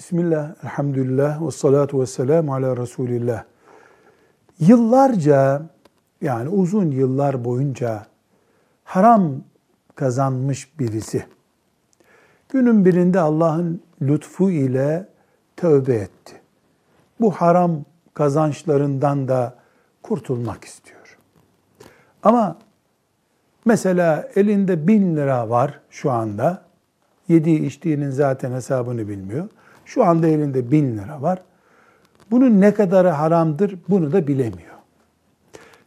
Bismillah, elhamdülillah, ve salatu ve selamu ala Resulillah. Yıllarca, yani uzun yıllar boyunca haram kazanmış birisi, günün birinde Allah'ın lütfu ile tövbe etti. Bu haram kazançlarından da kurtulmak istiyor. Ama mesela elinde bin lira var şu anda, yediği içtiğinin zaten hesabını bilmiyor. Şu anda elinde bin lira var. Bunun ne kadarı haramdır bunu da bilemiyor.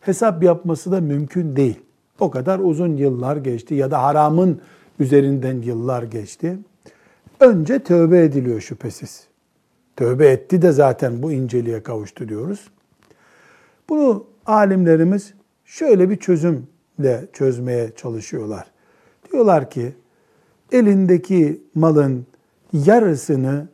Hesap yapması da mümkün değil. O kadar uzun yıllar geçti ya da haramın üzerinden yıllar geçti. Önce tövbe ediliyor şüphesiz. Tövbe etti de zaten bu inceliğe kavuştu diyoruz. Bunu alimlerimiz şöyle bir çözümle çözmeye çalışıyorlar. Diyorlar ki elindeki malın yarısını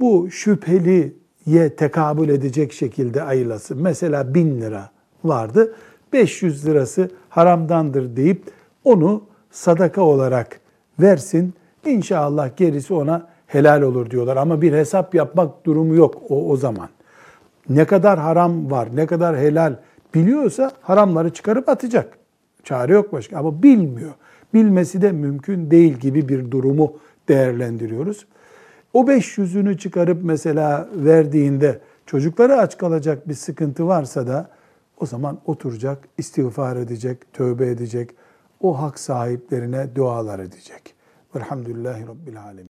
bu şüpheliye tekabül edecek şekilde ayırlasın. Mesela bin lira vardı. 500 lirası haramdandır deyip onu sadaka olarak versin. İnşallah gerisi ona helal olur diyorlar. Ama bir hesap yapmak durumu yok o, o zaman. Ne kadar haram var, ne kadar helal biliyorsa haramları çıkarıp atacak. Çare yok başka ama bilmiyor. Bilmesi de mümkün değil gibi bir durumu değerlendiriyoruz. O 500'ünü çıkarıp mesela verdiğinde çocukları aç kalacak bir sıkıntı varsa da o zaman oturacak, istiğfar edecek, tövbe edecek, o hak sahiplerine dualar edecek. Velhamdülillahi Rabbil Alemin.